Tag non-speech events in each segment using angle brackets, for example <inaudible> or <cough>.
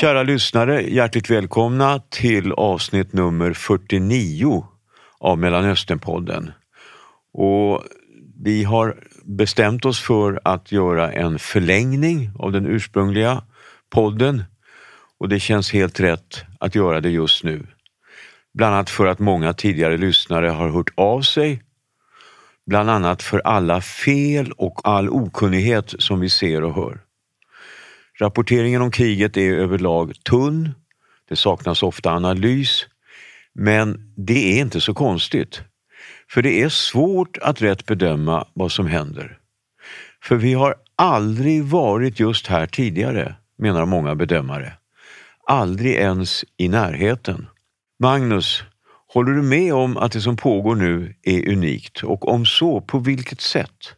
Kära lyssnare, hjärtligt välkomna till avsnitt nummer 49 av Mellanösternpodden. Och vi har bestämt oss för att göra en förlängning av den ursprungliga podden och det känns helt rätt att göra det just nu. Bland annat för att många tidigare lyssnare har hört av sig. Bland annat för alla fel och all okunnighet som vi ser och hör. Rapporteringen om kriget är överlag tunn, det saknas ofta analys, men det är inte så konstigt. För det är svårt att rätt bedöma vad som händer. För vi har aldrig varit just här tidigare, menar många bedömare. Aldrig ens i närheten. Magnus, håller du med om att det som pågår nu är unikt? Och om så, på vilket sätt?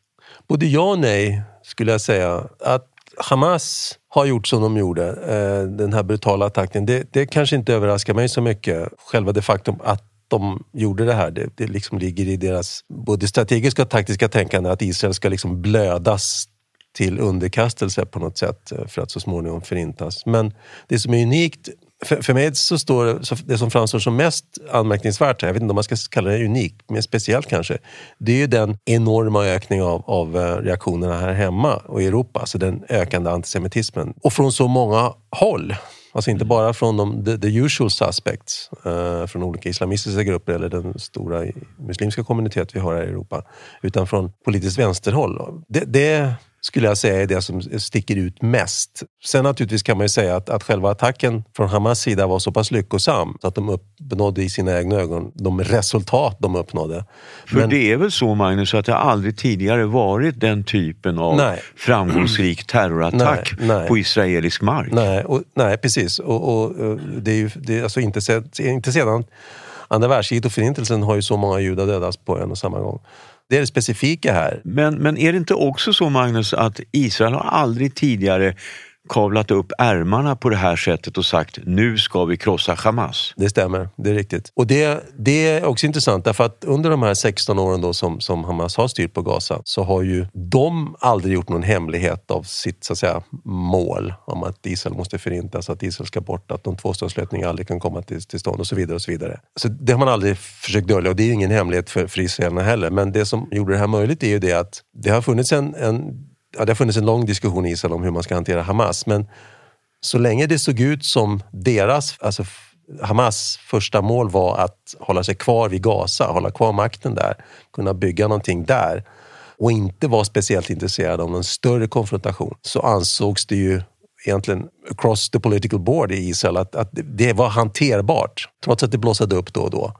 Både ja och nej, skulle jag säga. Att Hamas har gjort som de gjorde, eh, den här brutala attacken, det, det kanske inte överraskar mig så mycket. Själva det faktum att de gjorde det här, det, det liksom ligger i deras både strategiska och taktiska tänkande att Israel ska liksom blödas till underkastelse på något sätt eh, för att så småningom förintas. Men det som är unikt för, för mig så står det, det som framstår som mest anmärkningsvärt, jag vet inte om man ska kalla det unikt, men speciellt kanske, det är ju den enorma ökningen av, av eh, reaktionerna här hemma och i Europa, alltså den ökande antisemitismen. Och från så många håll. Alltså inte bara från de the, the usual suspects, eh, från olika islamistiska grupper eller den stora muslimska kommunitet vi har här i Europa, utan från politiskt vänsterhåll. Det, det skulle jag säga är det som sticker ut mest. Sen naturligtvis kan man ju säga att, att själva attacken från Hamas sida var så pass lyckosam så att de uppnådde i sina egna ögon de resultat de uppnådde. För Men, det är väl så Magnus att det aldrig tidigare varit den typen av nej. framgångsrik terrorattack nej, nej. på israelisk mark? Nej, och, nej precis. Och, och, det är ju det är alltså inte, inte sedan andra världskriget och förintelsen har ju så många judar dödats på en och samma gång. Det är det specifika här. Men, men är det inte också så Magnus att Israel har aldrig tidigare kavlat upp ärmarna på det här sättet och sagt nu ska vi krossa Hamas. Det stämmer, det är riktigt. Och det, det är också intressant därför att under de här 16 åren då som, som Hamas har styrt på Gaza så har ju de aldrig gjort någon hemlighet av sitt så att säga, mål om att Israel måste förintas, att Israel ska bort, att de tvåstatslösningar aldrig kan komma till, till stånd och så vidare. och Så vidare. Så det har man aldrig försökt dölja och det är ingen hemlighet för, för israelerna heller. Men det som gjorde det här möjligt är ju det att det har funnits en, en ja, det har funnits en lång diskussion i Israel om hur man ska hantera Hamas. Men så länge det såg ut som deras, alltså Hamas första mål var att hålla sig kvar vid Gaza, hålla kvar makten där, kunna bygga någonting där och inte var speciellt intresserad av någon större konfrontation så ansågs det ju egentligen across the political board i Israel att, att det var hanterbart trots att det blossade upp då och då.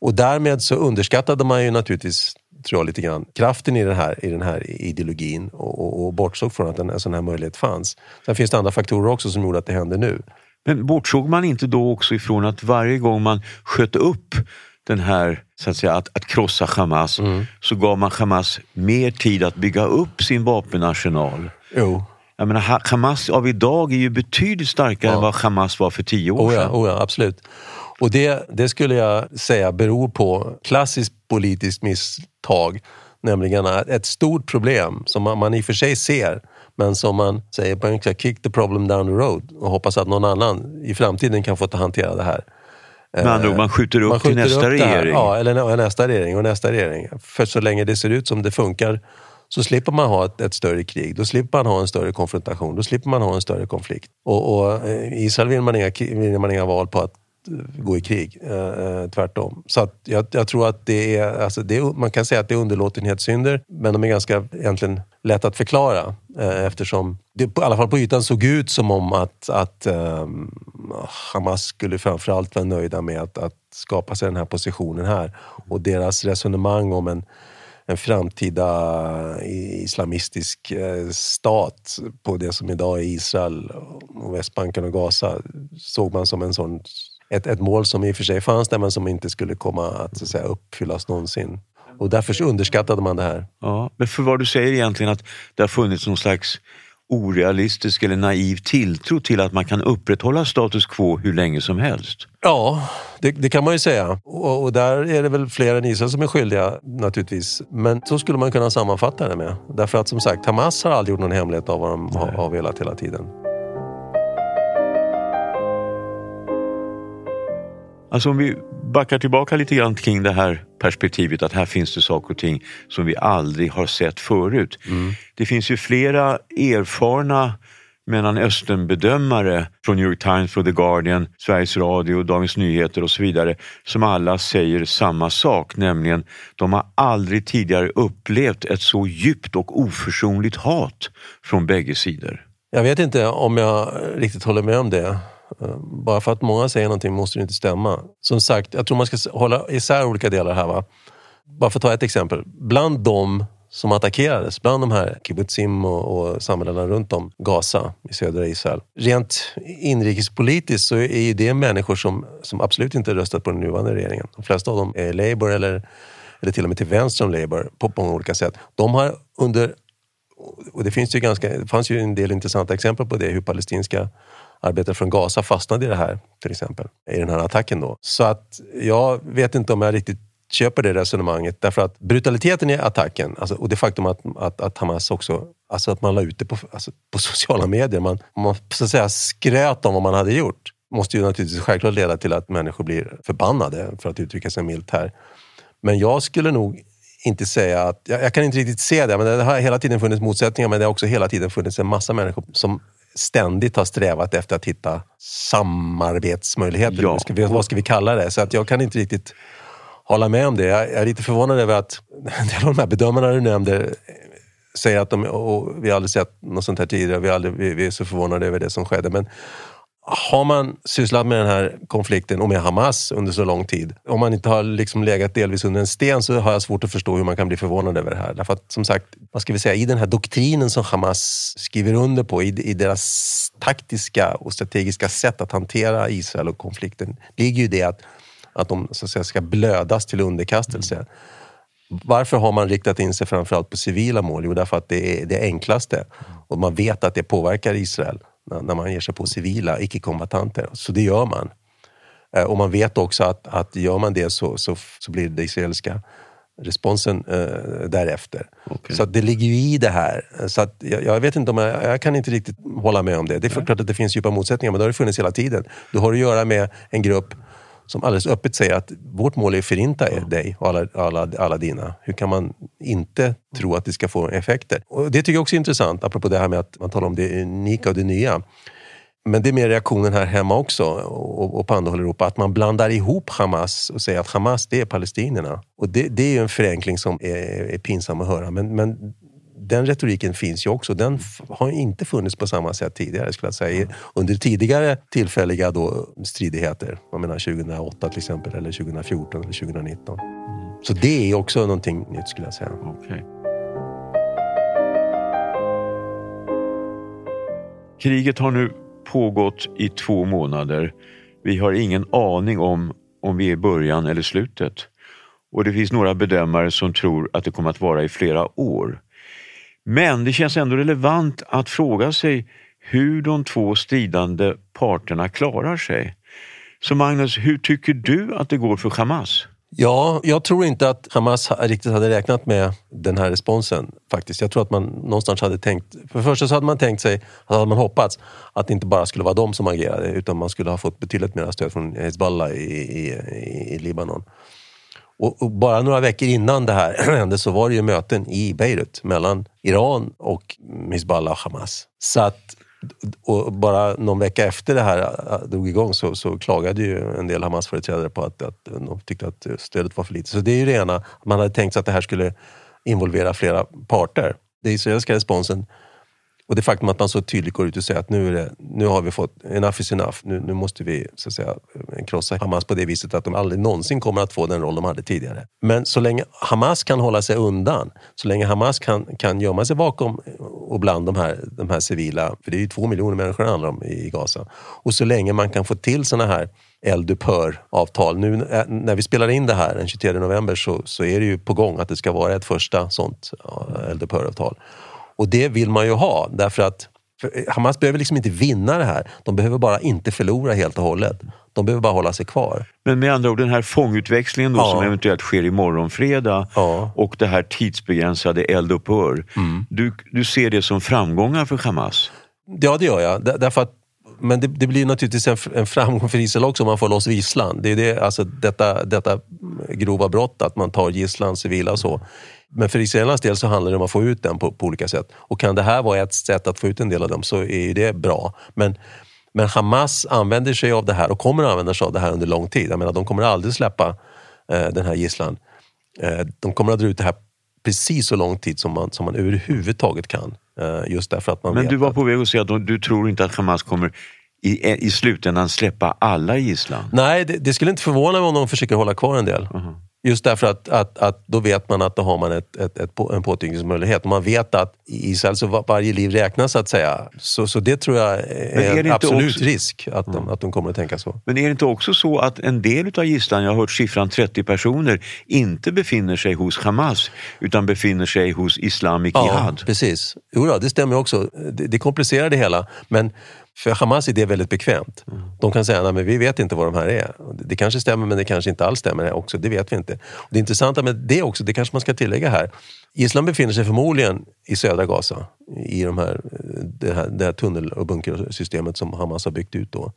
Och därmed så underskattade man ju naturligtvis tror jag, lite grann kraften i den här, i den här ideologin och, och, och bortsåg från att en, en sån här möjlighet fanns. Sen finns det andra faktorer också som gjorde att det hände nu. Men bortsåg man inte då också ifrån att varje gång man sköt upp den här, så att säga, att, att krossa Hamas, mm. så gav man Hamas mer tid att bygga upp sin vapenarsenal. Jo. Jag menar, Hamas av idag är ju betydligt starkare ja. än vad Hamas var för tio år oh ja, sedan. Oh ja, absolut. Och det, det skulle jag säga beror på klassiskt politiskt misstag. Nämligen ett stort problem som man, man i och för sig ser men som man säger på engelska, kick the problem down the road och hoppas att någon annan i framtiden kan få ta hantera det här. Med andra ord, man skjuter upp man skjuter till nästa upp regering? Ja, eller nästa regering och nästa regering. För så länge det ser ut som det funkar så slipper man ha ett, ett, större krig. Då slipper man ha en större konfrontation. Då slipper man ha en större konflikt. Och, och eh, Israel vill man, inga, vill man inga val på att gå i krig. Eh, eh, tvärtom. Så att jag, jag, tror att det är, alltså det är, man kan säga att det är underlåtenhetssynder, men de är ganska egentligen lätt att förklara eh, eftersom det i alla fall på ytan såg ut som om att, att eh, Hamas skulle framförallt vara nöjda med att, att skapa sig den här positionen här. Och deras resonemang om en en framtida eh, islamistisk eh, stat på det som idag är Israel, och Västbanken och Gaza såg man som en sån ett, ett mål som i och för sig fanns där men som inte skulle komma att, så att säga, uppfyllas någonsin. Och därför underskattade man det här. Ja, men för vad du säger egentligen att det har funnits någon slags orealistisk eller naiv tilltro till att man kan upprätthålla status quo hur länge som helst. Ja, det, det kan man ju säga. Och, och, där är det väl fler än Israel som är skyldiga naturligtvis. Men så skulle man kunna sammanfatta det med. Därför att som sagt, Hamas har aldrig gjort någon hemlighet av vad de har, har velat hela tiden. Alltså om vi backar tillbaka lite grann kring det här perspektivet att här finns det saker och ting som vi aldrig har sett förut. Mm. Det finns ju flera erfarna Mellanösternbedömare från New York Times, och The Guardian, Sveriges Radio, Dagens Nyheter och så vidare som alla säger samma sak, nämligen de har aldrig tidigare upplevt ett så djupt och oförsonligt hat från bägge sidor. Jag vet inte om jag riktigt håller med om det. Eh, bara för att många säger någonting måste det inte stämma. Som sagt, jag tror man ska hålla isär olika delar här. Va? Bara för att ta ett exempel. Bland de som attackerades, bland de här kibbutzim och, och samhällena runt om Gaza i södra Israel. Rent inrikespolitiskt så är ju det människor som, som absolut inte röstat på den nuvarande regeringen. De flesta av dem är Labour eller, eller till och med till vänster om Labour på, på många olika sätt. De har under och det, finns ju ganska, det fanns ju en del intressanta exempel på det, hur palestinska arbetare från Gaza fastnade i det här, till exempel, i den här attacken. Då. Så att jag vet inte om jag riktigt köper det resonemanget. Därför att brutaliteten i attacken alltså, och det faktum att, att, att Hamas också, alltså att man la ut det på, alltså, på sociala medier, man, man så att säga skröt om vad man hade gjort, måste ju naturligtvis självklart leda till att människor blir förbannade, för att uttrycka sig milt här. Men jag skulle nog inte säga att, jag, jag, kan inte riktigt se det, men det har hela tiden funnits motsättningar, men det har också hela tiden funnits en massa människor som ständigt har strävat efter att hitta samarbetsmöjligheter. Ja. Ska vi, vad ska vi kalla det? Så att jag kan inte riktigt hålla med om det. Jag är lite förvånad över att <laughs> en del av de här bedömarna du nämnde säger att de, och vi har aldrig sett något sånt här tidigare, vi, aldrig, vi, vi är så förvånade över det som skedde. Men har man sysslat med den här konflikten och med Hamas under så lång tid, om man inte har liksom legat delvis under en sten så har jag svårt att förstå hur man kan bli förvånad över det här. Därför att som sagt, vad ska vi säga, i den här doktrinen som Hamas skriver under på, i, i deras taktiska och strategiska sätt att hantera Israel och konflikten, ligger ju det att att de så att säga, ska blödas till underkastelse. Varför har man riktat in sig framförallt på civila mål? Jo, därför att det är det enklaste. Och man vet att det påverkar Israel när man ger sig på civila icke-kombatanter. Så det gör man. Eh, och man vet också att, att gör man det så, så, så blir det israeliska responsen eh, därefter. Okay. Så det ligger ju i det här. Så jag, jag vet inte om jag, jag, kan inte riktigt hålla med om det. Det är klart att det finns djupa motsättningar, men det har det funnits hela tiden. Du har att göra med en grupp som alldeles öppet säger att vårt mål är att förinta ja. dig och alla, alla, alla dina. Hur kan man inte tro att det ska få effekter? Och det tycker jag också är intressant, apropå det här med att man talar om det unika och det nya. Men det är mer reaktionen här hemma också och, på andra håll i Europa, att man blandar ihop Hamas och säger att Hamas det är palestinierna. Och det, det är ju en förenkling som är, är pinsam att höra. Men, men den retoriken finns ju också. Den har inte funnits på samma sätt tidigare skulle jag säga. Under tidigare tillfälliga då stridigheter, jag menar 2008 till exempel, eller 2014 eller 2019. Mm. Så det är också någonting nytt skulle jag säga. Okay. Kriget har nu pågått i två månader. Vi har ingen aning om om vi är i början eller slutet. Och det finns några bedömare som tror att det kommer att vara i flera år. Men det känns ändå relevant att fråga sig hur de två stridande parterna klarar sig. Så Magnus, hur tycker du att det går för Hamas? Ja, jag tror inte att Hamas riktigt hade räknat med den här responsen faktiskt. Jag tror att man någonstans hade tänkt, för det första så hade man tänkt sig, hade man hoppats, att det inte bara skulle vara de som agerade utan man skulle ha fått betydligt mer stöd från Hezbollah i, i, i Libanon. Och, och, bara några veckor innan det här <clears throat> hände så var det ju möten i Beirut mellan Iran och Hizbollah och Hamas. Så att, och bara någon vecka efter det här äh, äh, drog igång så, så klagade ju en del Hamas-företrädare på att, att de tyckte att stödet var för lite. Så det är ju det ena, man hade tänkt sig att det här skulle involvera flera parter. Den israeliska responsen och det faktum att man så tydligt går ut och säger att nu, är det, nu har vi fått, enough is enough. Nu, nu måste vi så att säga, eh, krossa Hamas på det viset att de aldrig någonsin kommer att få den roll de hade tidigare. Men så länge Hamas kan hålla sig undan, så länge Hamas kan, kan gömma sig bakom och bland de här, de här civila, för det är ju två miljoner människor det handlar om i Gaza. Och så länge man kan få till såna här eldupphör-avtal. Nu eh, när vi spelar in det här den 23 november så, så är det ju på gång att det ska vara ett första sånt eldupphör-avtal. Och det vill man ju ha därför att Hamas behöver liksom inte vinna det här. De behöver bara inte förlora helt och hållet. De behöver bara hålla sig kvar. Men med andra ord, den här fångutväxlingen då, ja. som eventuellt sker imorgon fredag ja. och det här tidsbegränsade eldupphör. Mm. Du, du ser det som framgångar för Hamas? Ja, det gör jag. Därför att Men det, det, blir naturligtvis en, en framgång för Israel också om man får loss gisslan. Det är det, alltså detta, detta grova brott, att man tar gisslan, civila och så. Men för israelernas del så handlar det om att få ut den på, på, olika sätt. Och kan det här vara ett sätt att få ut en del av dem så är det bra. Men, men Hamas använder sig av det här och kommer att använda sig av det här under lång tid. Jag menar, de kommer aldrig släppa eh, den här gisslan. Eh, de kommer att dra ut det här precis så lång tid som man, som man överhuvudtaget kan. Eh, just därför att man Men du var på väg att säga att du tror inte att Hamas kommer i, i slutändan släppa alla gisslan? Nej, det, det, skulle inte förvåna mig om de försöker hålla kvar en del. Uh -huh. Just därför att, att, att då vet man att då har man ett, ett, ett, en påtryckningsmöjlighet. Man vet att i Israel så varje liv räknas så att säga. Så, så det tror jag är, är en absolut också... risk att de, att de kommer att tänka så. Men är det inte också så att en del av gisslan, jag har hört siffran 30 personer, inte befinner sig hos Hamas utan befinner sig hos Islamic ja, Jihad? precis. Jo, det stämmer också. Det, det komplicerar det hela. Men för Hamas är det väldigt bekvämt. Mm. De kan säga att vi vet inte vad de här är. Det kanske stämmer men det kanske inte alls stämmer också. Det vet vi inte. Det intressanta med det också, det kanske man ska tillägga här. Islam befinner sig förmodligen i södra Gaza i de här, det, här, det här tunnel och bunkersystemet som Hamas har byggt ut. Då.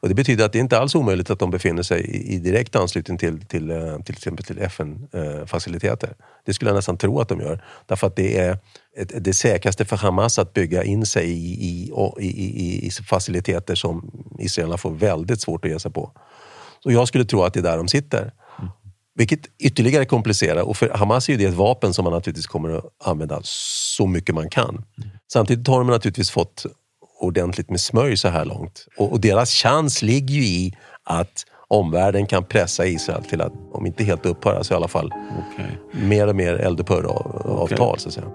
Och det betyder att det inte alls är omöjligt att de befinner sig i, i direkt anslutning till till, eh, till, exempel till FN-faciliteter. Eh, det skulle jag nästan tro att de gör. Därför att det är ett, det säkraste för Hamas att bygga in sig i, i, i, i faciliteter som israelerna får väldigt svårt att ge sig på. Så jag skulle tro att det är där de sitter. Vilket ytterligare komplicerar. Och för Hamas är ju det ett vapen som man naturligtvis kommer att använda så mycket man kan. Samtidigt har de naturligtvis fått ordentligt med smörj så här långt. Och, och deras chans ligger ju i att omvärlden kan pressa Israel till att, om inte helt upphöra, så i alla fall okay. mer och mer eldupphör-avtal. Okay. Så att säga.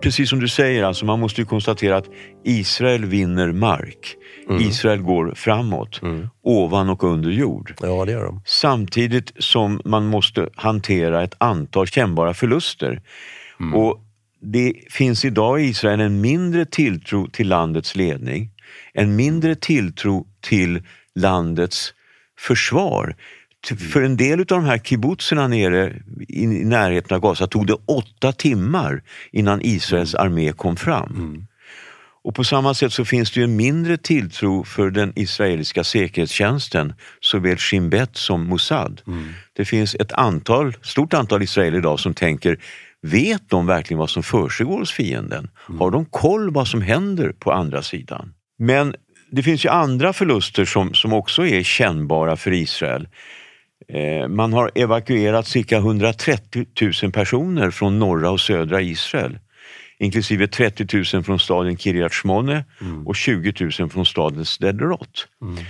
Precis som du säger, alltså, man måste ju konstatera att Israel vinner mark. Mm. Israel går framåt, mm. ovan och under jord. Ja, det gör de. Samtidigt som man måste hantera ett antal kännbara förluster. Mm. Och det finns idag i Israel en mindre tilltro till landets ledning, en mindre tilltro till landets försvar. För en del av de här kibbutzerna nere i närheten av Gaza tog det åtta timmar innan Israels mm. armé kom fram. Mm. Och på samma sätt så finns det ju en mindre tilltro för den israeliska säkerhetstjänsten, såväl Shin Bet som Mossad. Mm. Det finns ett antal, stort antal israeler idag som tänker Vet de verkligen vad som försiggår hos fienden? Mm. Har de koll vad som händer på andra sidan? Men det finns ju andra förluster som, som också är kännbara för Israel. Eh, man har evakuerat cirka 130 000 personer från norra och södra Israel. Inklusive 30 000 från staden Kiryat Shmone mm. och 20 000 från staden Sderot. Mm.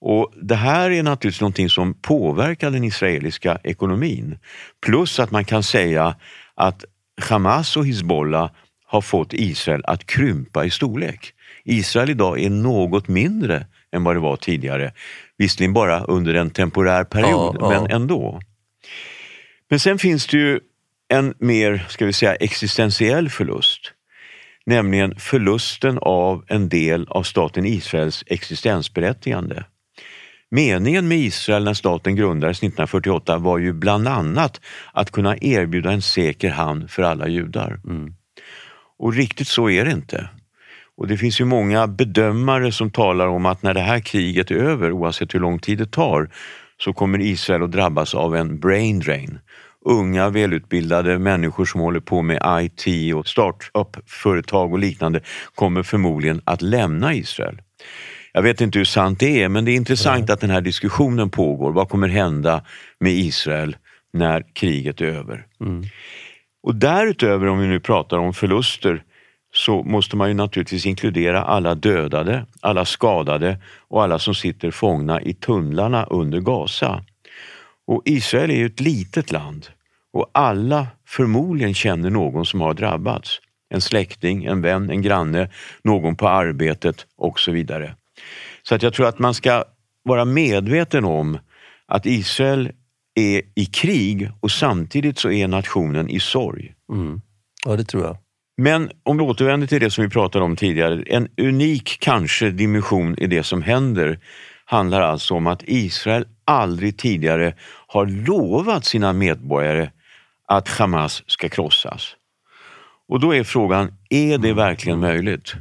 Och Det här är naturligtvis någonting som påverkar den israeliska ekonomin. Plus att man kan säga att Hamas och Hizbollah har fått Israel att krympa i storlek. Israel idag är något mindre än vad det var tidigare. Visserligen bara under en temporär period, ja, men ja. ändå. Men sen finns det ju en mer, ska vi säga, existentiell förlust. Nämligen förlusten av en del av staten Israels existensberättigande. Meningen med Israel när staten grundades 1948 var ju bland annat att kunna erbjuda en säker hamn för alla judar. Mm. Och riktigt så är det inte. Och det finns ju många bedömare som talar om att när det här kriget är över, oavsett hur lång tid det tar, så kommer Israel att drabbas av en brain drain. Unga välutbildade människor som håller på med IT och startup-företag och liknande kommer förmodligen att lämna Israel. Jag vet inte hur sant det är, men det är intressant Nej. att den här diskussionen pågår. Vad kommer hända med Israel när kriget är över? Mm. Och därutöver, om vi nu pratar om förluster, så måste man ju naturligtvis inkludera alla dödade, alla skadade och alla som sitter fångna i tunnlarna under Gaza. Och Israel är ju ett litet land och alla förmodligen känner någon som har drabbats. En släkting, en vän, en granne, någon på arbetet och så vidare. Så att jag tror att man ska vara medveten om att Israel är i krig och samtidigt så är nationen i sorg. Mm. Ja, det tror jag. Men om vi återvänder till det som vi pratade om tidigare, en unik kanske dimension i det som händer handlar alltså om att Israel aldrig tidigare har lovat sina medborgare att Hamas ska krossas. Och då är frågan, är det verkligen möjligt?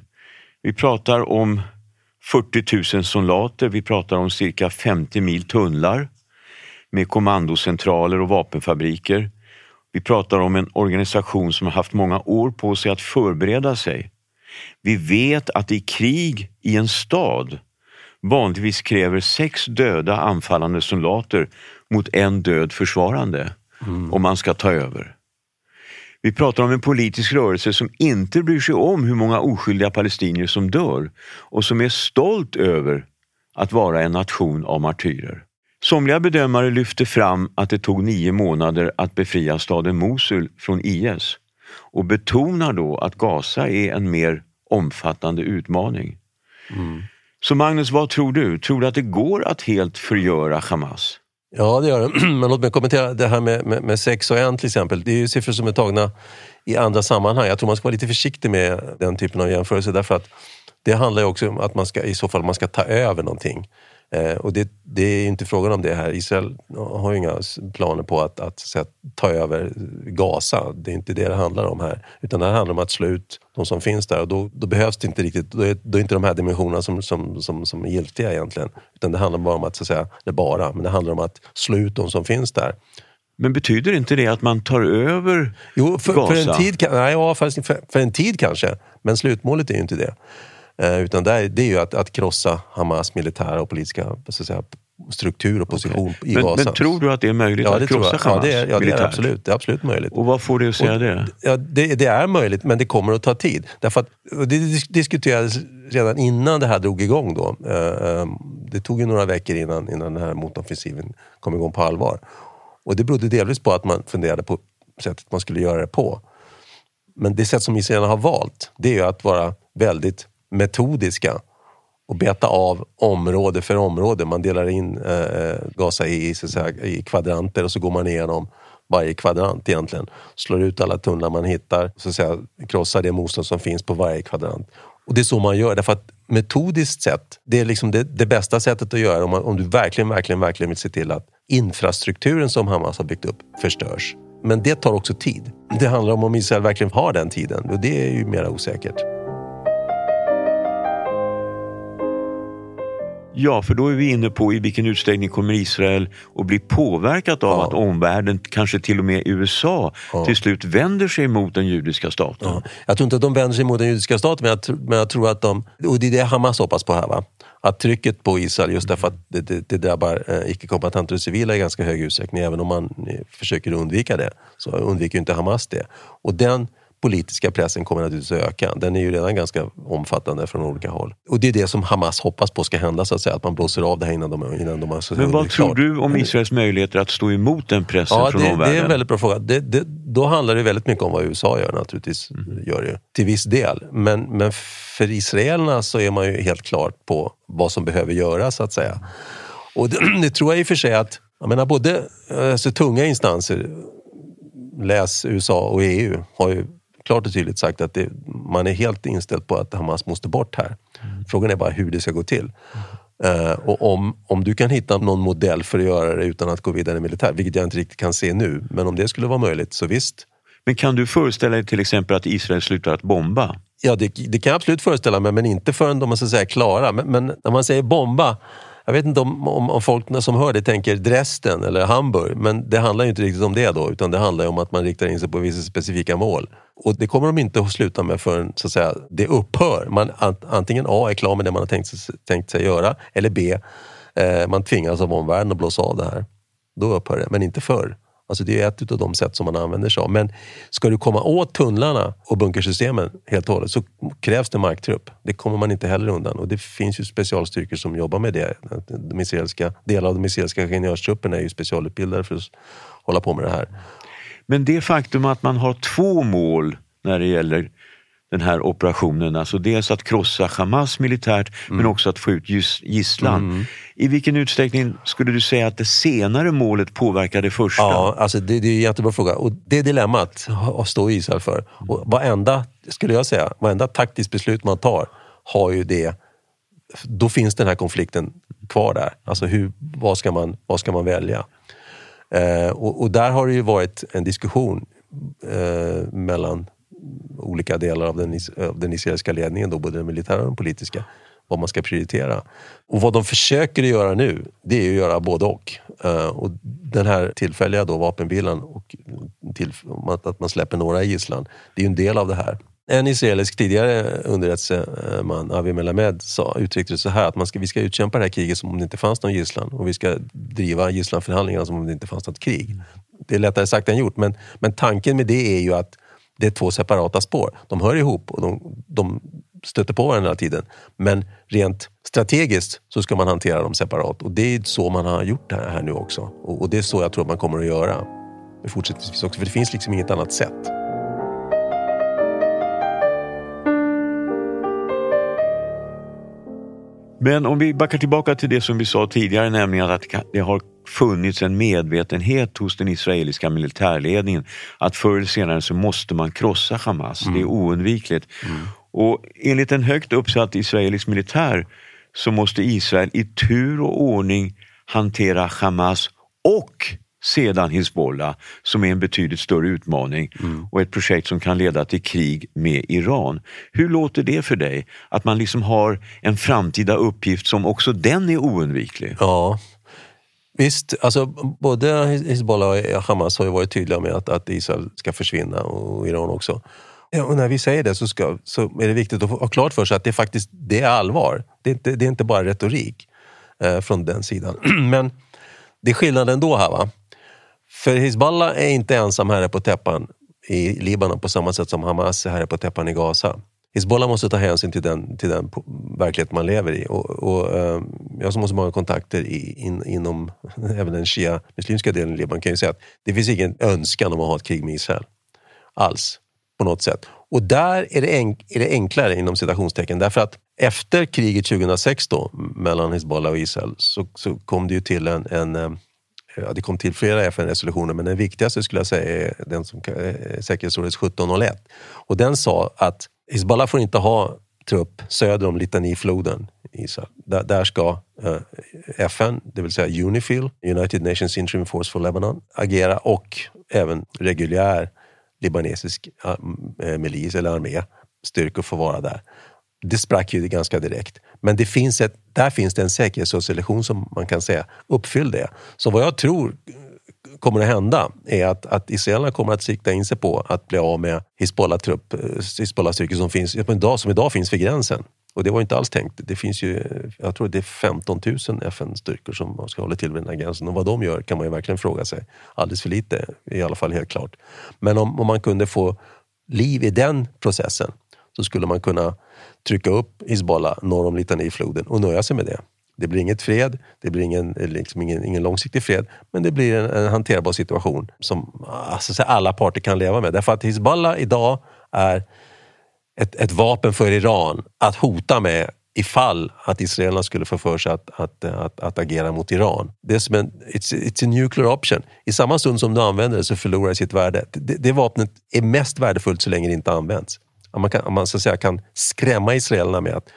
Vi pratar om 40 000 soldater, vi pratar om cirka 50 mil tunnlar med kommandocentraler och vapenfabriker. Vi pratar om en organisation som har haft många år på sig att förbereda sig. Vi vet att i krig i en stad vanligtvis kräver sex döda anfallande soldater mot en död försvarande mm. om man ska ta över. Vi pratar om en politisk rörelse som inte bryr sig om hur många oskyldiga palestinier som dör och som är stolt över att vara en nation av martyrer. Somliga bedömare lyfter fram att det tog nio månader att befria staden Mosul från IS och betonar då att Gaza är en mer omfattande utmaning. Mm. Så Magnus, vad tror du? Tror du att det går att helt förgöra Hamas? Ja, det gör det. <clears throat> Men låt mig kommentera det här med, med, med sex och en till exempel. Det är ju siffror som är tagna i andra sammanhang. Jag tror man ska vara lite försiktig med den typen av jämförelser därför att det handlar ju också om att man ska, i så fall man ska ta över någonting. Eh, och det, det, är inte frågan om det här. Israel har ju inga planer på att, att, att, ta över Gaza. Det är inte det det handlar om här. Utan det handlar om att slå ut de som finns där och då, då behövs det inte riktigt, då är, då är inte de här dimensionerna som, som, som, som är giltiga egentligen. Utan det handlar bara om att, så att säga, det bara, men det handlar om att slå ut de som finns där. Men betyder inte det att man tar över jo, för, Gaza? För en tid, nej, ja, för, för en tid kanske, men slutmålet är ju inte det. Eh, utan det är, det är ju att, att krossa Hamas militära och politiska så att säga, struktur och position okay. i men, Gaza. Men tror du att det är möjligt ja, att krossa Hamas ja, det är, ja, det är absolut, det är absolut möjligt. Och vad får dig att säga och, det? Ja, det? Det är möjligt, men det kommer att ta tid. Därför att, det diskuterades redan innan det här drog igång. Då. Eh, ehm, det tog ju några veckor innan, innan den här motoffensiven kom igång på allvar. Och det berodde delvis på att man funderade på sättet man skulle göra det på. Men det sätt som Israel har valt, det är ju att vara väldigt metodiska och beta av område för område. Man delar in eh, eh Gaza i, så säga, i kvadranter och så går man igenom varje kvadrant egentligen. Slår ut alla tunnlar man hittar, så att säga, krossar det motstånd som finns på varje kvadrant. Och det är så man gör, därför att metodiskt sett, det är liksom det, det bästa sättet att göra om, man, om du verkligen, verkligen, verkligen vill se till att infrastrukturen som Hamas har byggt upp förstörs. Men det tar också tid. Det handlar om om Israel verkligen har den tiden och det är ju mera osäkert. Ja, för då är vi inne på i vilken utsträckning kommer Israel att bli påverkat av ja. att omvärlden, kanske till och med USA, ja. till slut vänder sig mot den judiska staten. Ja. Jag tror inte att de vänder sig mot den judiska staten, men jag, men jag tror att de, och det är det Hamas hoppas på här, va? att trycket på Israel, just därför att det, det, det drabbar eh, icke-kombattanter och civila i ganska hög utsträckning, även om man eh, försöker undvika det, så undviker inte Hamas det. Och den politiska pressen kommer naturligtvis att öka. Den är ju redan ganska omfattande från olika håll. Och det är det som Hamas hoppas på ska hända, så att säga. Att man blåser av det här innan de, innan de har så Men vad tror du om Israels möjligheter att stå emot den pressen ja, från det, omvärlden? Det är en väldigt bra fråga. Det, det, då handlar det väldigt mycket om vad USA gör naturligtvis. Mm. Gör det, till viss del. Men, men för israelerna så är man ju helt klart på vad som behöver göras, så att säga. Och det, <clears throat> det tror jag i och för sig att jag menar, både alltså, tunga instanser, läs USA och EU, har ju klart och tydligt sagt att det, man är helt inställd på att Hamas måste bort här. Mm. Frågan är bara hur det ska gå till. Mm. Uh, och om, om du kan hitta någon modell för att göra det utan att gå vidare militärt, vilket jag inte riktigt kan se nu, men om det skulle vara möjligt så visst. Men kan du föreställa dig till exempel att Israel slutar att bomba? Ja, det, det kan jag absolut föreställa mig, men inte förrän de är så att säga klara. Men, men när man säger bomba, jag vet inte om, om, om folk som hör det tänker Dresden eller Hamburg, men det handlar ju inte riktigt om det då, utan det handlar om att man riktar in sig på vissa specifika mål. Och det kommer de inte att sluta med förrän så att säga, det upphör. Man, antingen A är klar med det man har tänkt, tänkt sig göra, eller B, eh, man tvingas av omvärlden att blåsa av det här. Då upphör det, men inte förr. Alltså det är ett av de sätt som man använder sig av. Men ska du komma åt tunnlarna och bunkersystemen helt och hållet så krävs det marktrupp. Det kommer man inte heller undan. Och det finns ju specialstyrkor som jobbar med det. De israeliska, delar av de israeliska ingenjörstrupperna är ju specialutbildade för att hålla på med det här. Men det faktum att man har två mål när det gäller den här operationen. Alltså dels att krossa Hamas militärt mm. men också att få ut gisslan. Mm. I vilken utsträckning skulle du säga att det senare målet påverkar det första? Ja, alltså det, det är en jättebra fråga. Och det dilemmat står Israel för. Och varenda, skulle jag säga, varenda taktiskt beslut man tar har ju det då finns den här konflikten kvar där. Alltså hur, vad, ska man, vad ska man välja? Eh, och, och, där har det ju varit en diskussion eh, mellan olika delar av den, av den israeliska ledningen, då, både den militära och den politiska, vad man ska prioritera. Och vad de försöker göra nu, det är att göra både och. Eh, och den här tillfälliga då, vapenvilan och till, att man släpper några i gisslan, det är ju en del av det här. En israelisk tidigare underrättelseman, Avi Melamed, sa, uttryckte det så här att man ska, vi ska utkämpa det här kriget som om det inte fanns någon gisslan och vi ska driva gisslanförhandlingarna som om det inte fanns något krig. Det är lättare sagt än gjort, men, men tanken med det är ju att det är två separata spår. De hör ihop och de, de stöter på varandra hela tiden. Men rent strategiskt så ska man hantera dem separat och det är så man har gjort det här nu också. Och, och det är så jag tror att man kommer att göra fortsättningsvis också, för det finns liksom inget annat sätt. Men om vi backar tillbaka till det som vi sa tidigare, nämligen att det har funnits en medvetenhet hos den israeliska militärledningen att förr eller senare så måste man krossa Hamas. Mm. Det är mm. oundvikligt. Mm. Och enligt en högt uppsatt israelisk militär så måste Israel i tur och ordning hantera Hamas och sedan Hizbollah som är en betydligt större utmaning mm. och ett projekt som kan leda till krig med Iran. Hur låter det för dig? Att man liksom har en framtida uppgift som också den är oundviklig? Ja, Visst, alltså både Hizbollah och Hamas har ju varit tydliga med att, att Israel ska försvinna och Iran också. Ja, och när vi säger det så, ska, så är det viktigt att ha klart för sig att det faktiskt det är allvar. Det är inte, det är inte bara retorik eh, från den sidan. <clears throat> Men det är skillnad ändå här. Va? För Hizbollah är inte ensam herre på täppan i Libanon på samma sätt som Hamas är herre på täppan i Gaza. Hizbollah måste ta hänsyn till den, till den verklighet man lever i. Och, och eh, jag som har så många kontakter i, in, inom <laughs> även den shia-muslimska delen i Libanon kan ju säga att det finns ingen önskan om att ha ett krig med Israel. Alls, på något sätt. Och där är det, enk, är det enklare inom citationstecken därför att efter kriget 2006 då, mellan Hizbollah och Israel så, så kom det ju till en, en ehm, ja, det kom till flera FN-resolutioner, men den viktigaste skulle jag säga är den som eh, säkerhetsrådets 1701. Och den sa att Hizbollah får inte ha trupp söder om Litanifloden. Där, där ska eh, FN, det vill säga Unifil, United Nations Interim Force for Lebanon, agera och även reguljär libanesisk eh, eh, milis eller armé, styrkor får vara där. Det sprack ju ganska direkt. Men det finns ett, där finns det en säkerhetsresolution som man kan säga uppfyller det. Så vad jag tror kommer att hända är att, att israelerna kommer att sikta in sig på att bli av med Hizbollah-styrkor eh, som, finns, som idag finns vid gränsen. Och det var inte alls tänkt. Det finns ju, jag tror det är 15 000 FN-styrkor som ska hålla till vid den här gränsen. Och vad de gör kan man ju verkligen fråga sig. Alldeles för lite, i alla fall helt klart. Men om, om man kunde få liv i den processen så skulle man kunna trycka upp Hizbollah norr om Litanifloden och nöja sig med det. Det blir inget fred, det blir ingen, eh, liksom ingen, ingen långsiktig fred, men det blir en, en hanterbar situation som alltså, alla parter kan leva med. Därför att Hizbollah idag är ett, ett vapen för Iran att hota med ifall att israelerna skulle få för sig att, att, att, att, agera mot Iran. Det är som en it's, it's a nuclear option. I samma stund som du använder det så förlorar det sitt värde. Det, det vapnet är mest värdefullt så länge det inte används. Om man, kan, om man så att säga, kan skrämma israelerna med att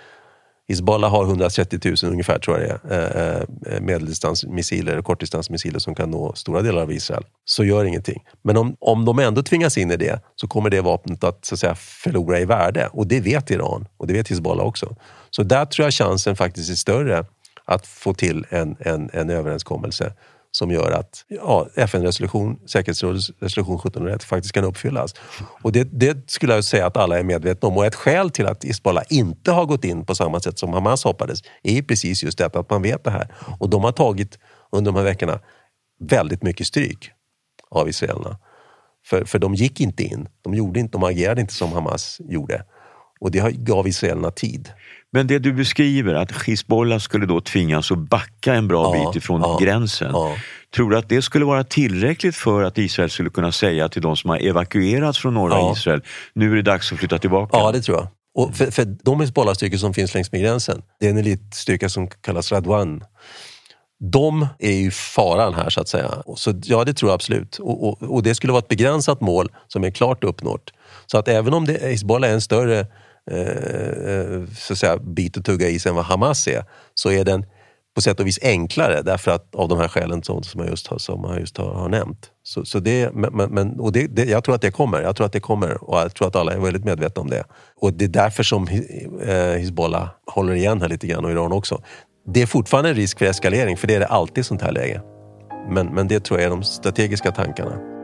Hizbollah har 130 000 ungefär, tror jag det är, eh, eh, medeldistansmissiler och kortdistansmissiler som kan nå stora delar av Israel. Så gör ingenting. Men om, om de ändå tvingas in i det så kommer det vapnet att, så att säga, förlora i värde. Och det vet Iran och det vet Hizbollah också. Så där tror jag chansen faktiskt är större att få till en, en, en överenskommelse som gör att ja, FN-resolution, säkerhetsrådets resolution 1701 faktiskt kan uppfyllas. Och det, det, skulle jag säga att alla är medvetna om. Och ett skäl till att Hizbollah inte har gått in på samma sätt som Hamas hoppades är precis just detta att man vet det här. Och de har tagit under de här veckorna väldigt mycket stryk av israelerna. För, för de gick inte in, de, gjorde inte, de agerade inte som Hamas gjorde. Och det gav israelerna tid. Men det du beskriver, att Hizbollah skulle då tvingas att backa en bra ja, bit ifrån ja, gränsen. Ja. Tror du att det skulle vara tillräckligt för att Israel skulle kunna säga till de som har evakuerats från norra Israel, nu är det dags att flytta tillbaka? Ja, det tror jag. Och för, för de Hizbollah-styrkor som finns längs med gränsen, det är en elitstyrka som kallas Radwan. De är ju faran här så att säga. Så ja, det tror jag absolut. Och, och, och det skulle vara ett begränsat mål som är klart uppnått. Så att även om det, Hizbollah är en större Eh, eh, så att säga, bit att tugga i sig än vad Hamas är, så är den på sätt och vis enklare därför att av de här skälen som, som jag just, har, som jag just har, har nämnt. Så, så det, men, men, och det, det, jag tror att det kommer. Jag tror att det kommer och jag tror att alla är väldigt medvetna om det. Och det är därför som eh, Hizbollah håller igen här lite grann och Iran också. Det är fortfarande en risk för eskalering, för det är det alltid i sånt här läge. Men, men det tror jag är de strategiska tankarna.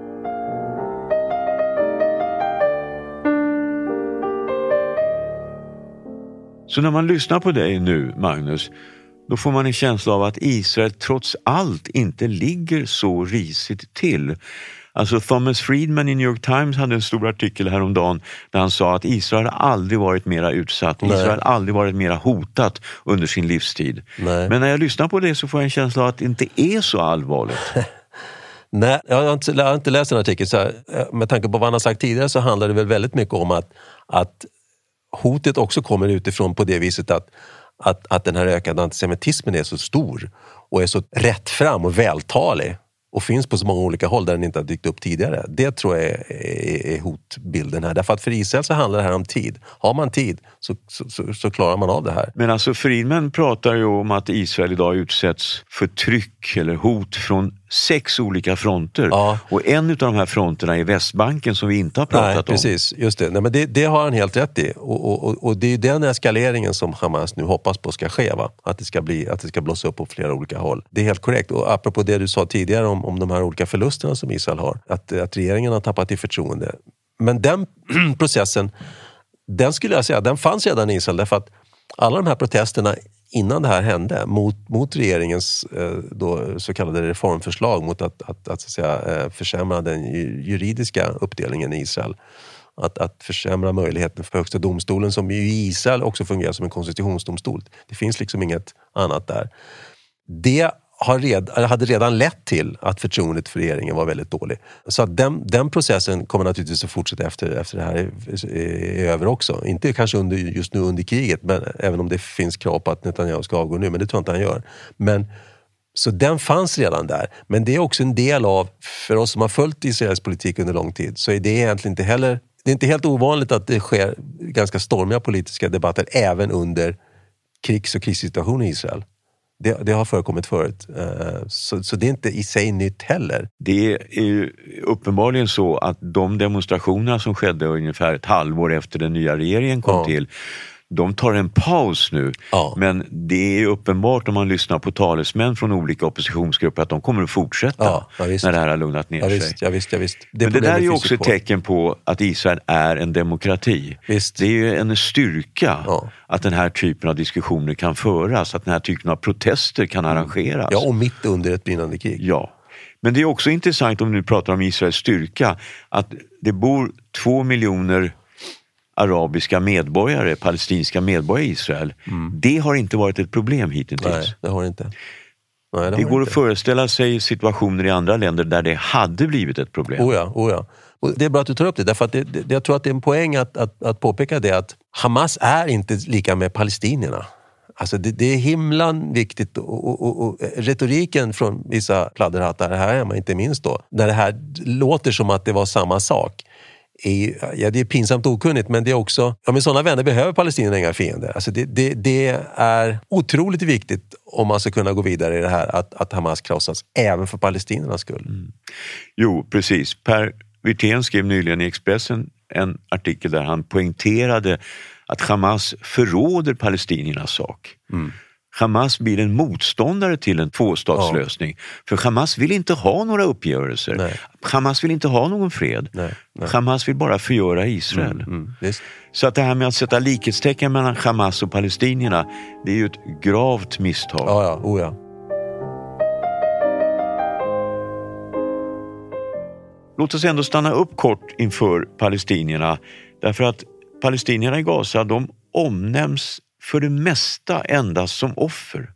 Så när man lyssnar på dig nu, Magnus, då får man en känsla av att Israel trots allt inte ligger så risigt till. Alltså Thomas Friedman i New York Times hade en stor artikel häromdagen där han sa att Israel aldrig varit mera utsatt, Nej. Israel aldrig varit mera hotat under sin livstid. Nej. Men när jag lyssnar på det så får jag en känsla av att det inte är så allvarligt. <laughs> Nej, jag har, inte, jag har inte läst den artikeln. Så här, eh, med tanke på vad han har sagt tidigare så handlar det väl väldigt mycket om att, att hotet också kommer utifrån på det viset att, att, att den här ökade antisemitismen är så stor och är så rättfram och vältalig och finns på så många olika håll där den inte har dykt upp tidigare. Det tror jag är, är, är hotbilden här. Därför att för Israel så handlar det här om tid. Har man tid så, så, så, så, klarar man av det här. Men alltså Friedman pratar ju om att Israel idag utsätts för tryck eller hot från sex olika fronter. Ja. Och en av de här fronterna är Västbanken som vi inte har pratat Nej, precis, om. Just det. Nej, men det, det har han helt rätt i. Och, och, och, det är den eskaleringen som Hamas nu hoppas på ska ske. Va? Att, det ska bli, att det ska blossa upp på flera olika håll. Det är helt korrekt. Och apropå det du sa tidigare om, om de här olika förlusterna som Israel har. Att, att regeringen har tappat i förtroende. Men den <clears throat> processen, den skulle jag säga, den fanns redan i Israel. Därför att alla de här protesterna innan det här hände mot, mot regeringens eh, då, så kallade reformförslag mot att, att, att, så att säga, eh, försämra den juridiska uppdelningen i Israel. Att, att försämra möjligheten för Högsta domstolen som i Israel också fungerar som en konstitutionsdomstol. Det finns liksom inget annat där. Det red, hade redan lett till att förtroendet för regeringen var väldigt dåligt. Så att den, den processen kommer naturligtvis att fortsätta efter, efter det här är, är, är, över också. Inte kanske under, just nu under kriget, men, även om det finns krav på att Netanyahu ska avgå nu, men det tror jag inte han gör. Men, så den fanns redan där. Men det är också en del av, för oss som har följt Israels politik under lång tid, så är det egentligen inte heller det är inte helt ovanligt att det sker ganska stormiga politiska debatter även under krigs och krissituationer i Israel. Det, det, har förekommit förut. Eh, så, så, det är inte i sig nytt heller. Det är ju uppenbarligen så att de demonstrationer som skedde ungefär ett halvår efter den nya regeringen kom ja. till de tar en paus nu. Ja. Men det är uppenbart om man lyssnar på talesmän från olika oppositionsgrupper att de kommer att fortsätta ja, ja, när det här har lugnat ner sig. Ja, visst, ja, visst. Det Men det där är ju också ett tecken på att Israel är en demokrati. Visst. Det är ju en styrka att den här typen av diskussioner kan föras, att den här typen av protester kan mm. arrangeras. Ja, och mitt under ett brinnande krig. Ja. Men det är också intressant om du pratar om Israels styrka, att det bor två miljoner arabiska medborgare, palestinska medborgare i Israel. Mm. Det har inte varit ett problem hittills. Nej, det har inte. Nej, det, det går inte. att föreställa sig situationer i andra länder där det hade blivit ett problem. Oh ja, oh ja. Och det är bra att du tar upp det, därför att det, det, jag tror att det är en poäng att, att, att påpeka det att Hamas är inte lika med palestinierna. Alltså det, det är himlan viktigt och, och, och, och, retoriken från vissa pladderhattar här hemma, inte minst då, när det här låter som att det var samma sak är, ja, det är pinsamt okunnigt, men det är också, ja, med sådana vänner behöver palestinierna inga fiender. Alltså det, det, det, är otroligt viktigt om man ska kunna gå vidare i det här, att, att Hamas krossas, även för palestiniernas skull. Mm. Jo, precis. Per Wirtén skrev nyligen i Expressen en artikel där han poängterade att Hamas förråder palestiniernas sak. Mm. Hamas blir en motståndare till en tvåstatslösning. Ja. För Hamas vill inte ha några uppgörelser. Nej. Hamas vill inte ha någon fred. Nej, nej. Hamas vill bara förgöra Israel. Mm, mm, Så att det här med att sätta likhetstecken mellan Hamas och palestinierna, det är ju ett gravt misstag. Ja, ja. Oh, ja. Låt oss ändå stanna upp kort inför palestinierna. Därför att palestinierna i Gaza, de omnämns för det mesta endast som offer.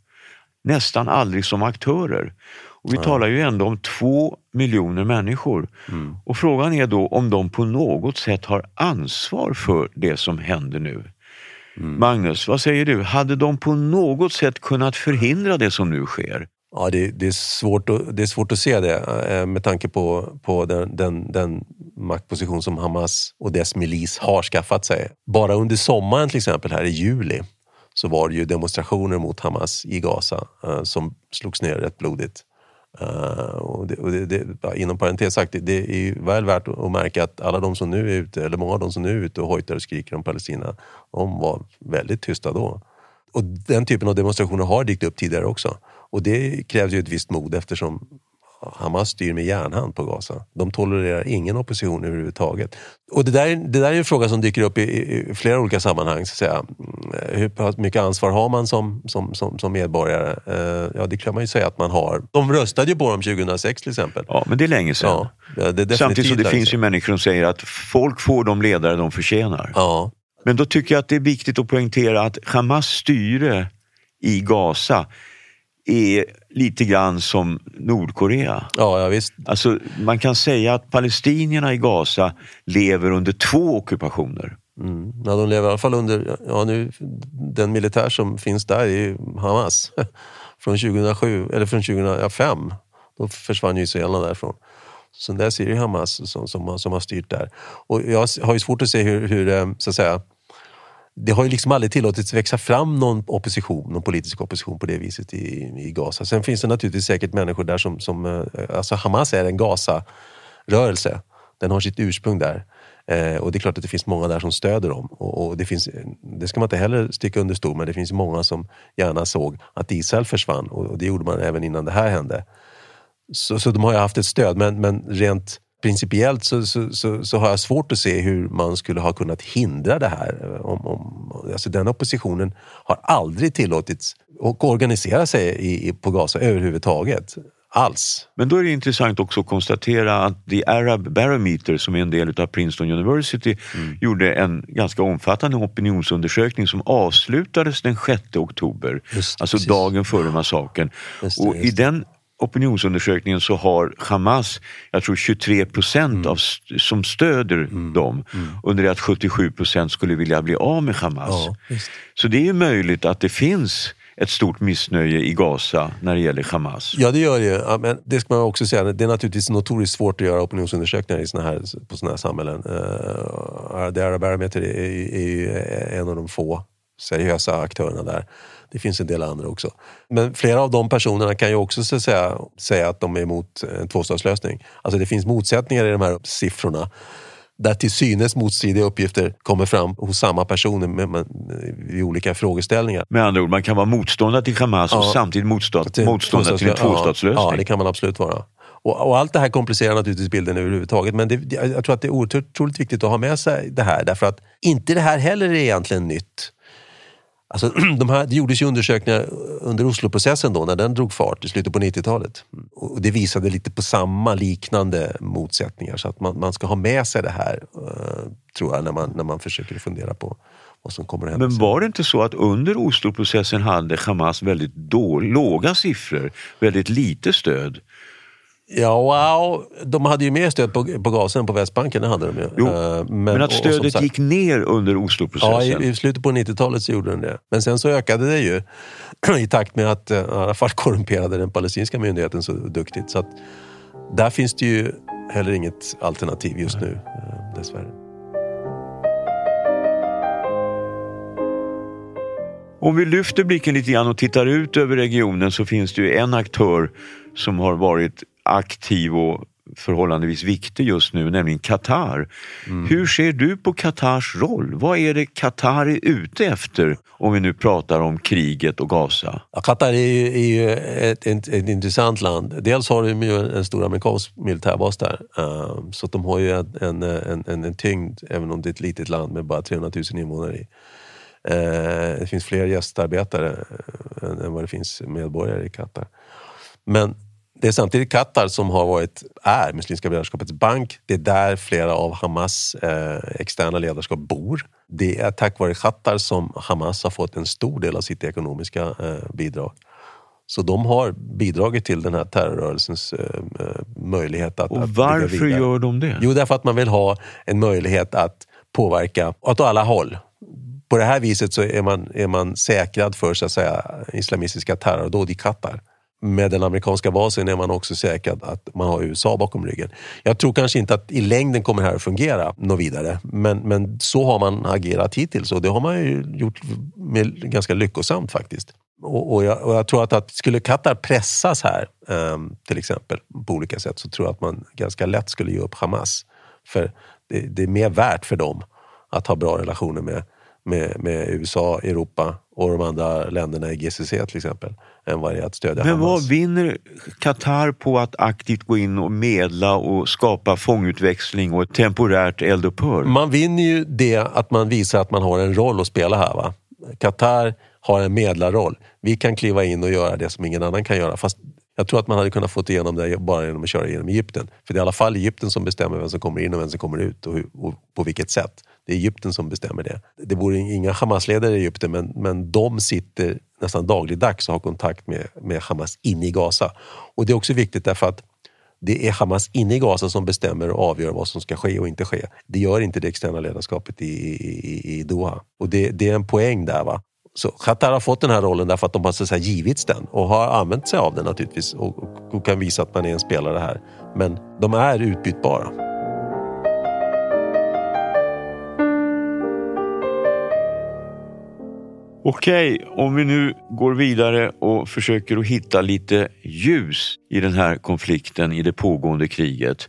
Nästan aldrig som aktörer. Och vi ja. talar ju ändå om två miljoner människor. Mm. Och frågan är då om de på något sätt har ansvar för det som händer nu. Mm. Magnus, vad säger du? Hade de på något sätt kunnat förhindra det som nu sker? Ja, det, det, är, svårt att, det är svårt att se det eh, med tanke på, på den, den, den maktposition som Hamas och dess milis har skaffat sig. Bara under sommaren till exempel här i juli så var det ju demonstrationer mot Hamas i Gaza eh, som slogs ner rätt blodigt. Eh, och det, och det, det, inom parentes sagt, det, det är väl värt att märka att alla de som nu är ute, eller många av de som nu är ute och hojtar och skriker om Palestina, de var väldigt tysta då. Och den typen av demonstrationer har dykt upp tidigare också. Och det krävs ju ett visst mod eftersom Hamas styr med järnhand på Gaza. De tolererar ingen opposition överhuvudtaget. Och det där, det där är en fråga som dyker upp i, i flera olika sammanhang. Så att säga. Mm, hur mycket ansvar har man som, som, som, som medborgare? Eh, ja, det kan man ju säga att man har. De röstade ju på dem 2006 till exempel. Ja, men det är länge sedan. Ja, det är Samtidigt så det finns ju människor som säger att folk får de ledare de förtjänar. Ja. Men då tycker jag att det är viktigt att poängtera att Hamas styre i Gaza är lite grann som Nordkorea. Ja, ja, visst. Alltså, man kan säga att palestinierna i Gaza lever under två ockupationer. Mm. Ja, de lever i alla fall under, ja, nu, den militär som finns där är Hamas. <laughs> från 2007, eller från 2005. Då försvann ju israelerna därifrån. Sen dess är det Hamas som, som, som har styrt där. Och jag har ju svårt att se hur, hur eh, så att säga, det har ju liksom aldrig tillåtits växa fram någon opposition, någon politisk opposition på det viset i, i Gaza. Sen finns det naturligtvis säkert människor där som, som eh, alltså Hamas är en Gaza-rörelse. Den har sitt ursprung där. Eh, och det är klart att det finns många där som stöder dem. Och, och, det, finns, det ska man inte heller sticka under stol men det finns många som gärna såg att Israel försvann och, och det gjorde man även innan det här hände. Så, så de har ju haft ett stöd men, men rent principiellt så, så, så, så, har jag svårt att se hur man skulle ha kunnat hindra det här. Om, om, alltså den oppositionen har aldrig tillåtits att organisera sig i, på Gaza överhuvudtaget. Alls. Men då är det intressant också att konstatera att The Arab Barometer som är en del av Princeton University mm. gjorde en ganska omfattande opinionsundersökning som avslutades den 6 oktober, just, alltså precis. dagen före massakern. Och I den opinionsundersökningen så har Hamas, jag tror 23 procent mm. som stöder mm. dem mm. under det att 77 procent skulle vilja bli av med Hamas. Ja, så det är möjligt att det finns ett stort missnöje i Gaza när det gäller Hamas. Ja, det gör det ju. men det ska man också säga, det är naturligtvis notoriskt svårt att göra opinionsundersökningar i såna här, på sådana här samhällen. Uh, The Arab Barometer är, är ju en av de få seriösa aktörerna där. Det finns en del andra också. Men flera av de personerna kan ju också så att säga, säga att de är emot en tvåstatslösning. Alltså det finns motsättningar i de här siffrorna där till synes motstridiga uppgifter kommer fram hos samma personer med, med, i olika frågeställningar. Med andra ord, man kan vara motståndare till Hamas ja, och samtidigt motstånd, till, motståndare till en tvåstatslösning. Ja, det kan man absolut vara. Och, och, allt det här komplicerar naturligtvis bilden överhuvudtaget men det, jag tror att det är otroligt viktigt att ha med sig det här därför att inte det här heller är egentligen nytt. Alltså, <clears throat> de här, det gjordes ju undersökningar under Osloprocessen då, när den drog fart i slutet på 90-talet. Och det visade lite på samma liknande motsättningar. Så att man, man ska ha med sig det här, uh, tror jag, när man, när man försöker fundera på vad som kommer att hända. Men var det inte så att under Osloprocessen hade Hamas väldigt då, låga siffror, väldigt lite stöd? Ja, wow. De hade ju mer stöd på, på gasen på Västbanken, det hade de ju. Jo, uh, men, men, att stödet och, sagt, gick ner under Osloprocessen? Ja, i, i slutet på 90-talet så gjorde den det. Men sen så ökade det ju <clears throat> i takt med att uh, Arafat korrumperade den palestinska myndigheten så duktigt. Så att, där finns det ju heller inget alternativ just nu, uh, dessvärre. Om vi lyfter blicken lite grann och tittar ut över regionen så finns det ju en aktör som har varit aktiv och förhållandevis viktig just nu, nämligen Qatar. Mm. Hur ser du på Qatars roll? Vad är det Qatar är ute efter om vi nu pratar om kriget och Gaza? Ja, Qatar är ju, är ju ett, ett, ett, intressant land. Dels har de ju en stor amerikansk militärbas där, uh, så de har ju en, en, en, en tyngd, även om det är ett litet land med bara 300 000 invånare i. Uh, det finns fler gästarbetare än, än vad det finns medborgare i Qatar. Men det är samtidigt Qatar som har varit, är Muslimska brödraskapets bank. Det är där flera av Hamas eh, externa ledarskap bor. Det är tack vare Qatar som Hamas har fått en stor del av sitt ekonomiska eh, bidrag. Så de har bidragit till den här terrorrörelsens eh, eh möjlighet att Och varför att gör de det? Jo, därför att man vill ha en möjlighet att påverka åt alla håll. På det här viset så är man, är man säkrad för så att säga, islamistiska terrordåd i Qatar med den amerikanska basen är man också säkrad att man har USA bakom ryggen. Jag tror kanske inte att i längden kommer det här att fungera något vidare, men, men så har man agerat hittills och det har man ju gjort med ganska lyckosamt faktiskt. Och, och, jag, och jag, tror att, att skulle Qatar pressas här, um, till exempel, på olika sätt, så tror jag att man ganska lätt skulle ge upp Hamas. För det, det är mer värt för dem att ha bra relationer med, med, med USA, Europa och de andra länderna i GCC till exempel, än vad det är att stödja Men Hamas. vad vinner Qatar på att aktivt gå in och medla och skapa fångutväxling och ett temporärt eldupphör? Man vinner ju det att man visar att man har en roll att spela här. Va? Qatar har en medlarroll. Vi kan kliva in och göra det som ingen annan kan göra. Fast jag tror att man hade kunnat få igenom det bara genom att köra genom Egypten. För det är i alla fall Egypten som bestämmer vem som kommer in och vem som kommer ut och, hur, och på vilket sätt. Det är Egypten som bestämmer det. Det vore inga Hamas-ledare i Egypten men, men de sitter nästan dagligdags och har kontakt med, med Hamas inne i Gaza. Och det är också viktigt därför att det är Hamas inne i Gaza som bestämmer och avgör vad som ska ske och inte ske. Det gör inte det externa ledarskapet i, i, i Doha. Och det, det, är en poäng där. Va? Så Qatar har fått den här rollen därför att de har så säga, givits den och har använt sig av den naturligtvis och, och, och kan visa att man är en spelare här. Men de är utbytbara. Okej, om vi nu går vidare och försöker att hitta lite ljus i den här konflikten, i det pågående kriget,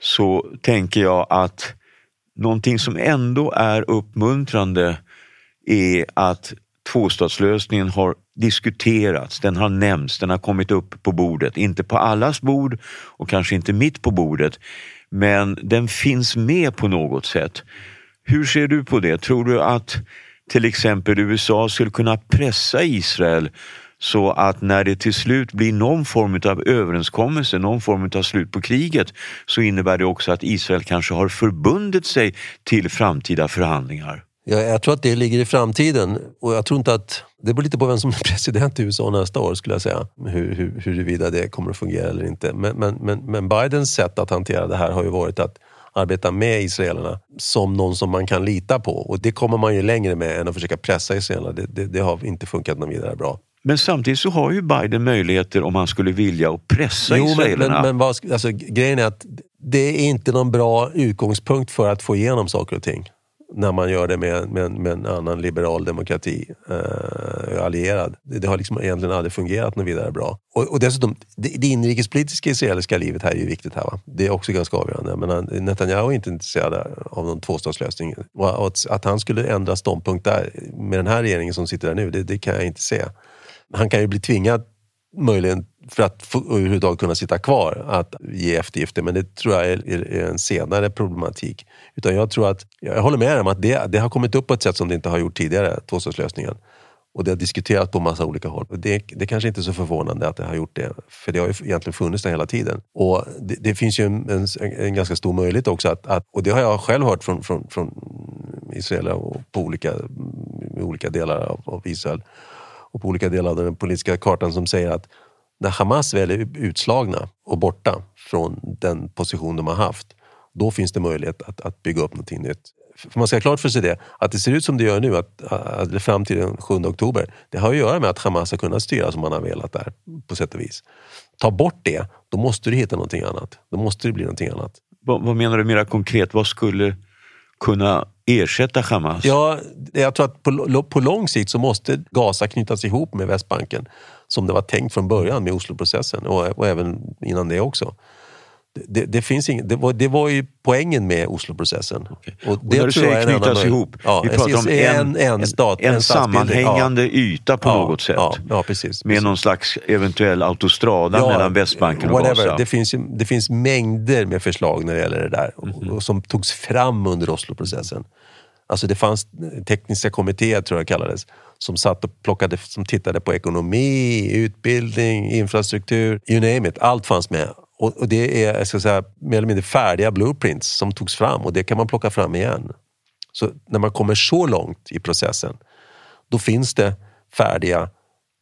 så tänker jag att någonting som ändå är uppmuntrande är att tvåstatslösningen har diskuterats, den har nämnts, den har kommit upp på bordet. Inte på allas bord och kanske inte mitt på bordet, men den finns med på något sätt. Hur ser du på det? Tror du att till exempel USA skulle kunna pressa Israel så att när det till slut blir någon form av överenskommelse, någon form av slut på kriget, så innebär det också att Israel kanske har förbundit sig till framtida förhandlingar. Ja, jag tror att det ligger i framtiden och jag tror inte att... Det beror lite på vem som är <laughs> president i USA nästa år skulle jag säga. Hur, hur, huruvida det kommer att fungera eller inte. Men, men, men, men Bidens sätt att hantera det här har ju varit att arbeta med israelerna som någon som man kan lita på. Och det kommer man ju längre med än att försöka pressa israelerna. Det, det, det har inte funkat någon vidare bra. Men samtidigt så har ju Biden möjligheter om han skulle vilja att pressa jo, israelerna. Men, men, vad, alltså, grejen är att det är inte någon bra utgångspunkt för att få igenom saker och ting när man gör det med, med, med en annan liberal demokrati eh, allierad. Det, det, har liksom egentligen aldrig fungerat något vidare bra. Och, och dessutom, det, det inrikespolitiska israeliska livet här är ju viktigt här. Va? Det är också ganska avgörande. Men Netanyahu är inte intresserad av någon tvåstatslösning. Och att, att han skulle ändra ståndpunkt där med den här regeringen som sitter där nu, det, det kan jag inte se. Han kan ju bli tvingad möjligen för att överhuvudtaget kunna sitta kvar att ge eftergifter. Men det tror jag är, är, en senare problematik. Utan jag tror att, jag håller med om att det, det har kommit upp på ett sätt som det inte har gjort tidigare, tvåstatslösningen. Och det har diskuterats på massa olika håll. Det, det kanske inte är så förvånande att det har gjort det, för det har ju egentligen funnits där hela tiden. Och det, det finns ju en, en, en, ganska stor möjlighet också att, att, och det har jag själv hört från, från, från Israel och på olika, olika delar av, av Israel och på olika delar av den politiska kartan som säger att när Hamas väl är utslagna och borta från den position de har haft, då finns det möjlighet att, att bygga upp någonting nytt. För man ska ha klart för sig det, att det ser ut som det gör nu, att, att fram till den 7 oktober, det har att göra med att Hamas har kunnat styra som man har velat där, på sätt och vis. Ta bort det, då måste du hitta någonting annat. Då måste det bli någonting annat. Vad, vad menar du mera konkret? Vad skulle kunna ersätta Hamas? Ja, jag tror att på, på lång sikt så måste Gaza knytas ihop med Västbanken som det var tänkt från början med Osloprocessen och, och även innan det också. Det, det, finns ing, det, var, det var ju poängen med Osloprocessen. Okay. Och, och när du säger knytas ihop, ja, vi pratar om en, en, stat, en, en sammanhängande ja. yta på ja, något sätt. Ja, ja, precis, med precis. någon slags eventuell autostrada mellan Västbanken och whatever. Gaza. Det finns, det finns mängder med förslag när det gäller det där mm -hmm. och, och som togs fram under Osloprocessen. Alltså det fanns tekniska kommittéer, tror jag det kallades, som satt och plockade, som tittade på ekonomi, utbildning, infrastruktur, you name it. Allt fanns med. Och, och det är jag ska säga, mer eller mindre färdiga blueprints som togs fram och det kan man plocka fram igen. Så när man kommer så långt i processen, då finns det färdiga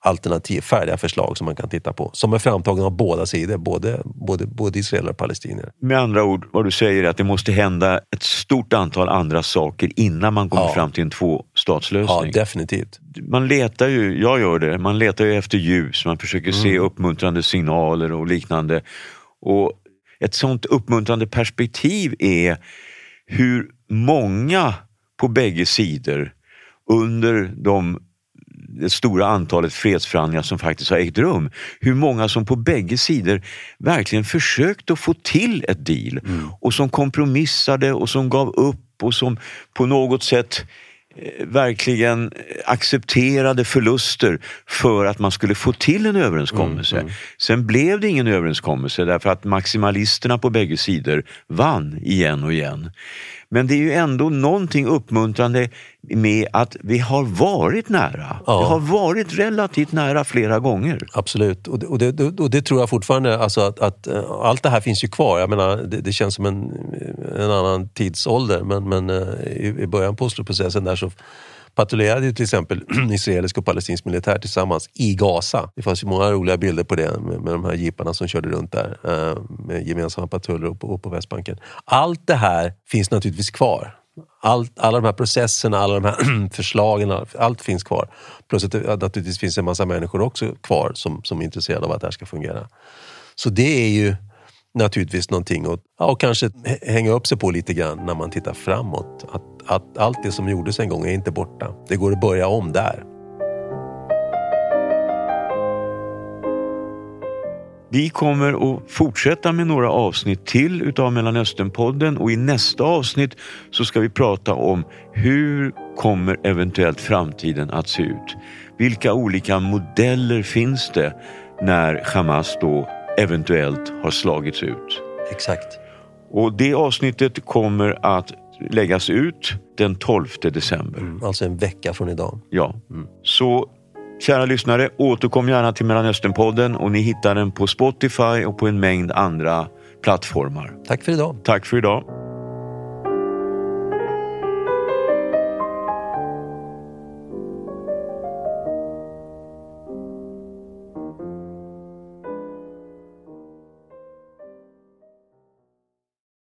alternativ, färdiga förslag som man kan titta på. Som är framtagna av båda sidor, både, både, både israeler och palestinier. Med andra ord, vad du säger är att det måste hända ett stort antal andra saker innan man kommer Ja. fram till en tvåstatslösning. Ja, definitivt. man letar ju, jag gör det, man letar ju efter ljus, man försöker se Mm. uppmuntrande signaler och liknande. Och ett sånt uppmuntrande perspektiv är hur många på bägge sidor under de det stora antalet fredsförhandlingar som faktiskt har ägt rum. Hur många som på bägge sidor verkligen försökte att få till ett deal och som kompromissade och som gav upp och som på något sätt eh, verkligen accepterade förluster för att man skulle få till en överenskommelse. Sen blev det ingen överenskommelse därför att maximalisterna på bägge sidor vann igen och igen. Men det är ju ändå någonting uppmuntrande med att vi har varit nära. Ja. Vi har varit relativt nära flera gånger. Absolut, och det, och det, och det tror jag fortfarande. Alltså att, att eh, allt det här finns ju kvar. Jag menar, det, det känns som en, en annan tidsålder men, men eh, i, i början på Osloprocessen där så patrullerade ju till exempel <clears throat> israelisk och palestinsk militär tillsammans i Gaza. Det fanns ju många roliga bilder på det med, med de här jeeparna som körde runt där eh, med gemensamma patruller och på, och på Västbanken. Allt det här finns naturligtvis kvar. Allt, alla de här processerna, alla de här <clears throat> förslagen, allt finns kvar. Plus att det naturligtvis finns en massa människor också kvar som, som är intresserade av att det här ska fungera. Så det är ju naturligtvis någonting att och kanske hänga upp sig på lite grann när man tittar framåt. Att, att allt det som gjordes en gång är inte borta. Det går att börja om där. Vi kommer att fortsätta med några avsnitt till utav Mellanösternpodden och i nästa avsnitt så ska vi prata om hur kommer eventuellt framtiden att se ut? Vilka olika modeller finns det när Hamas då eventuellt har slagits ut? Exakt. Och det avsnittet kommer att läggas ut den 12 december. Alltså en vecka från idag. Ja. Så kära lyssnare, återkom gärna till Mellanösternpodden och ni hittar den på Spotify och på en mängd andra plattformar. Tack för idag. Tack för idag.